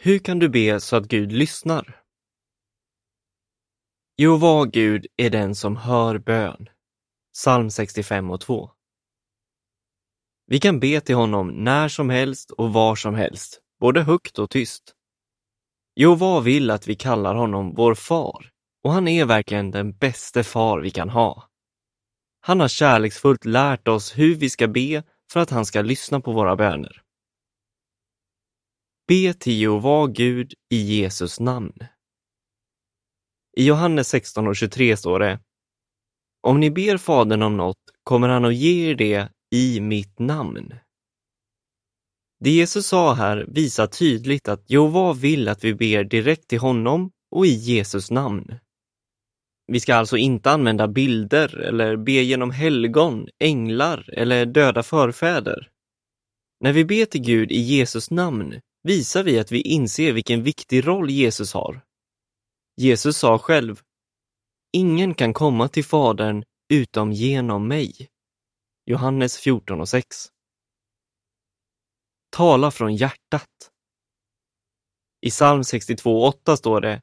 Hur kan du be så att Gud lyssnar? Jehova Gud är den som hör bön. Psalm 65 och 2. Vi kan be till honom när som helst och var som helst, både högt och tyst. Jehova vill att vi kallar honom vår far och han är verkligen den bästa far vi kan ha. Han har kärleksfullt lärt oss hur vi ska be för att han ska lyssna på våra böner. Be till Jehova Gud i Jesus namn. I Johannes 16 och 23 står det Om ni ber Fadern om något kommer han att ge er det i mitt namn. Det Jesus sa här visar tydligt att Jehova vill att vi ber direkt till honom och i Jesus namn. Vi ska alltså inte använda bilder eller be genom helgon, änglar eller döda förfäder. När vi ber till Gud i Jesus namn visar vi att vi inser vilken viktig roll Jesus har. Jesus sa själv, Ingen kan komma till Fadern utom genom mig. Johannes 14 och 6. Tala från hjärtat. I psalm 62.8 står det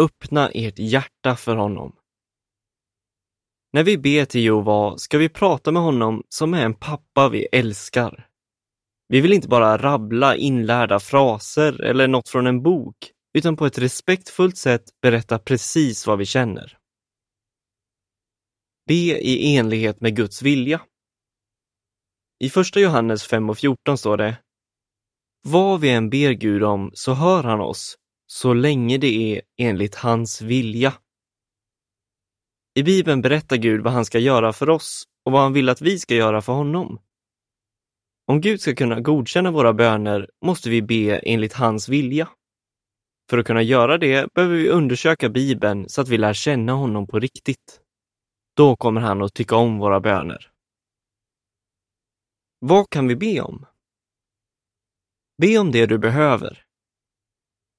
Öppna ert hjärta för honom. När vi ber till Jehova ska vi prata med honom som är en pappa vi älskar. Vi vill inte bara rabbla inlärda fraser eller något från en bok, utan på ett respektfullt sätt berätta precis vad vi känner. Be i enlighet med Guds vilja. I första Johannes 5 och 14 står det Vad vi än ber Gud om så hör han oss, så länge det är enligt hans vilja. I Bibeln berättar Gud vad han ska göra för oss och vad han vill att vi ska göra för honom. Om Gud ska kunna godkänna våra böner måste vi be enligt hans vilja. För att kunna göra det behöver vi undersöka Bibeln så att vi lär känna honom på riktigt. Då kommer han att tycka om våra böner. Vad kan vi be om? Be om det du behöver.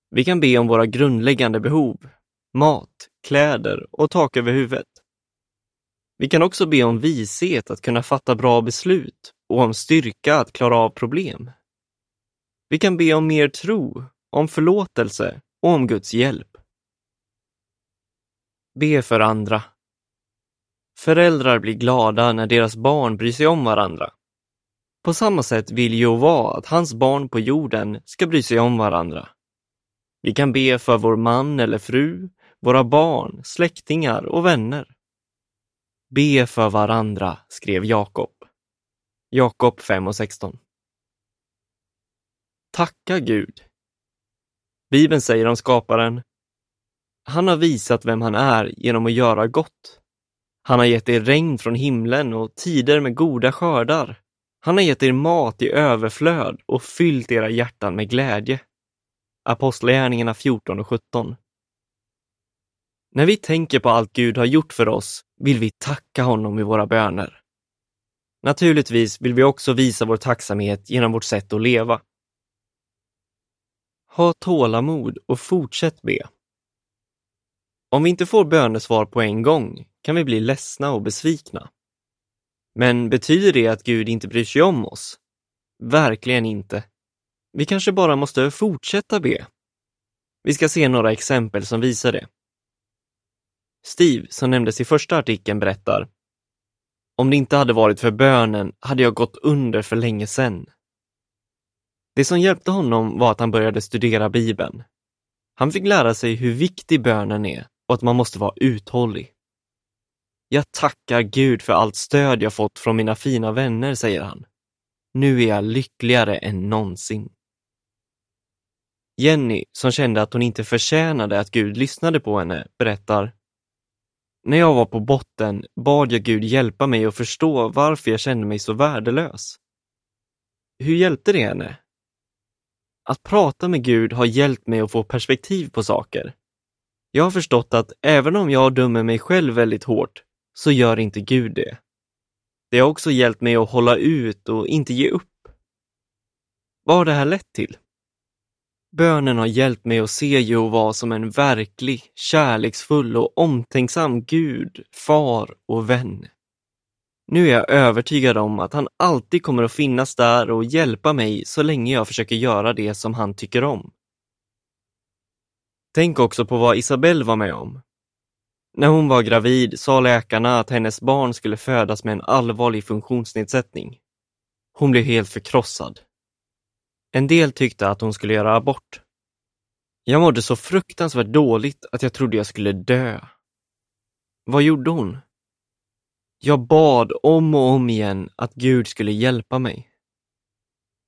Vi kan be om våra grundläggande behov, mat, kläder och tak över huvudet. Vi kan också be om vishet att kunna fatta bra beslut och om styrka att klara av problem. Vi kan be om mer tro, om förlåtelse och om Guds hjälp. Be för andra. Föräldrar blir glada när deras barn bryr sig om varandra. På samma sätt vill Jehova att hans barn på jorden ska bry sig om varandra. Vi kan be för vår man eller fru, våra barn, släktingar och vänner. Be för varandra, skrev Jakob. Jakob 5 och 16. Tacka Gud. Bibeln säger om skaparen, han har visat vem han är genom att göra gott. Han har gett er regn från himlen och tider med goda skördar. Han har gett er mat i överflöd och fyllt era hjärtan med glädje. Apostlagärningarna 14 och 17. När vi tänker på allt Gud har gjort för oss vill vi tacka honom i våra böner. Naturligtvis vill vi också visa vår tacksamhet genom vårt sätt att leva. Ha tålamod och fortsätt be. Om vi inte får bönesvar på en gång kan vi bli ledsna och besvikna. Men betyder det att Gud inte bryr sig om oss? Verkligen inte. Vi kanske bara måste fortsätta be. Vi ska se några exempel som visar det. Steve, som nämndes i första artikeln, berättar om det inte hade varit för bönen hade jag gått under för länge sedan. Det som hjälpte honom var att han började studera Bibeln. Han fick lära sig hur viktig bönen är och att man måste vara uthållig. Jag tackar Gud för allt stöd jag fått från mina fina vänner, säger han. Nu är jag lyckligare än någonsin. Jenny, som kände att hon inte förtjänade att Gud lyssnade på henne, berättar när jag var på botten bad jag Gud hjälpa mig att förstå varför jag kände mig så värdelös. Hur hjälpte det henne? Att prata med Gud har hjälpt mig att få perspektiv på saker. Jag har förstått att även om jag dömer mig själv väldigt hårt så gör inte Gud det. Det har också hjälpt mig att hålla ut och inte ge upp. Vad har det här lett till? Bönen har hjälpt mig att se Jehova som en verklig, kärleksfull och omtänksam Gud, far och vän. Nu är jag övertygad om att han alltid kommer att finnas där och hjälpa mig så länge jag försöker göra det som han tycker om. Tänk också på vad Isabelle var med om. När hon var gravid sa läkarna att hennes barn skulle födas med en allvarlig funktionsnedsättning. Hon blev helt förkrossad. En del tyckte att hon skulle göra abort. Jag mådde så fruktansvärt dåligt att jag trodde jag skulle dö. Vad gjorde hon? Jag bad om och om igen att Gud skulle hjälpa mig.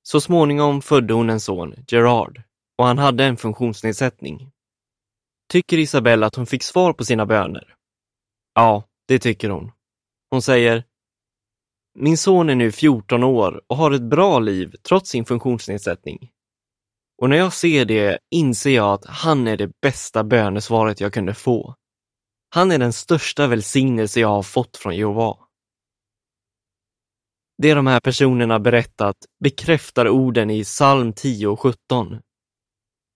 Så småningom födde hon en son, Gerard, och han hade en funktionsnedsättning. Tycker Isabelle att hon fick svar på sina böner? Ja, det tycker hon. Hon säger min son är nu 14 år och har ett bra liv trots sin funktionsnedsättning. Och när jag ser det inser jag att han är det bästa bönesvaret jag kunde få. Han är den största välsignelse jag har fått från Jehova. Det de här personerna berättat bekräftar orden i psalm 10 och 17.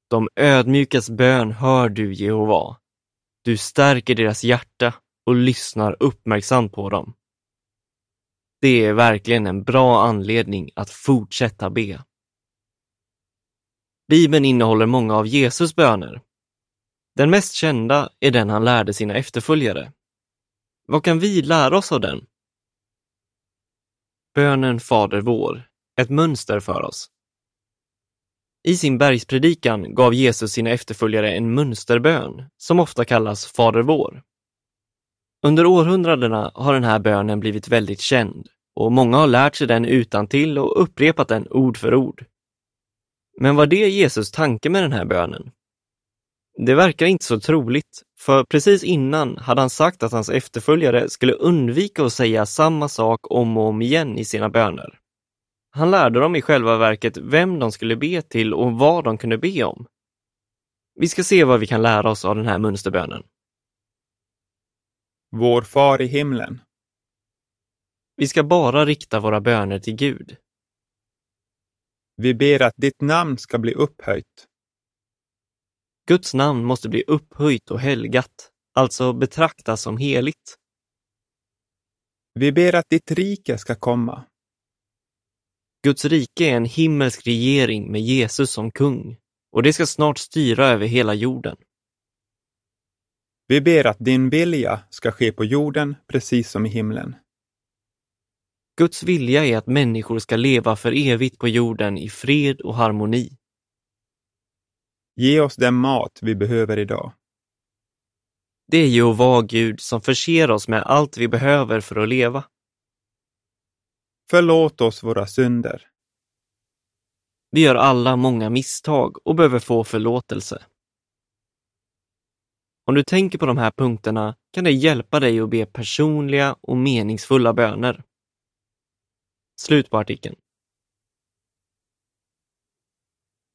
De ödmjukas bön hör du, Jehova. Du stärker deras hjärta och lyssnar uppmärksamt på dem. Det är verkligen en bra anledning att fortsätta be. Bibeln innehåller många av Jesus böner. Den mest kända är den han lärde sina efterföljare. Vad kan vi lära oss av den? Bönen Fader vår, ett mönster för oss. I sin bergspredikan gav Jesus sina efterföljare en mönsterbön som ofta kallas Fader vår. Under århundradena har den här bönen blivit väldigt känd och många har lärt sig den utan till och upprepat den ord för ord. Men var det Jesus tanke med den här bönen? Det verkar inte så troligt, för precis innan hade han sagt att hans efterföljare skulle undvika att säga samma sak om och om igen i sina böner. Han lärde dem i själva verket vem de skulle be till och vad de kunde be om. Vi ska se vad vi kan lära oss av den här mönsterbönen. Vår far i himlen. Vi ska bara rikta våra böner till Gud. Vi ber att ditt namn ska bli upphöjt. Guds namn måste bli upphöjt och helgat, alltså betraktas som heligt. Vi ber att ditt rike ska komma. Guds rike är en himmelsk regering med Jesus som kung och det ska snart styra över hela jorden. Vi ber att din vilja ska ske på jorden precis som i himlen. Guds vilja är att människor ska leva för evigt på jorden i fred och harmoni. Ge oss den mat vi behöver idag. Det är Jehova Gud som förser oss med allt vi behöver för att leva. Förlåt oss våra synder. Vi gör alla många misstag och behöver få förlåtelse. Om du tänker på de här punkterna kan det hjälpa dig att be personliga och meningsfulla böner. Slut på artikeln.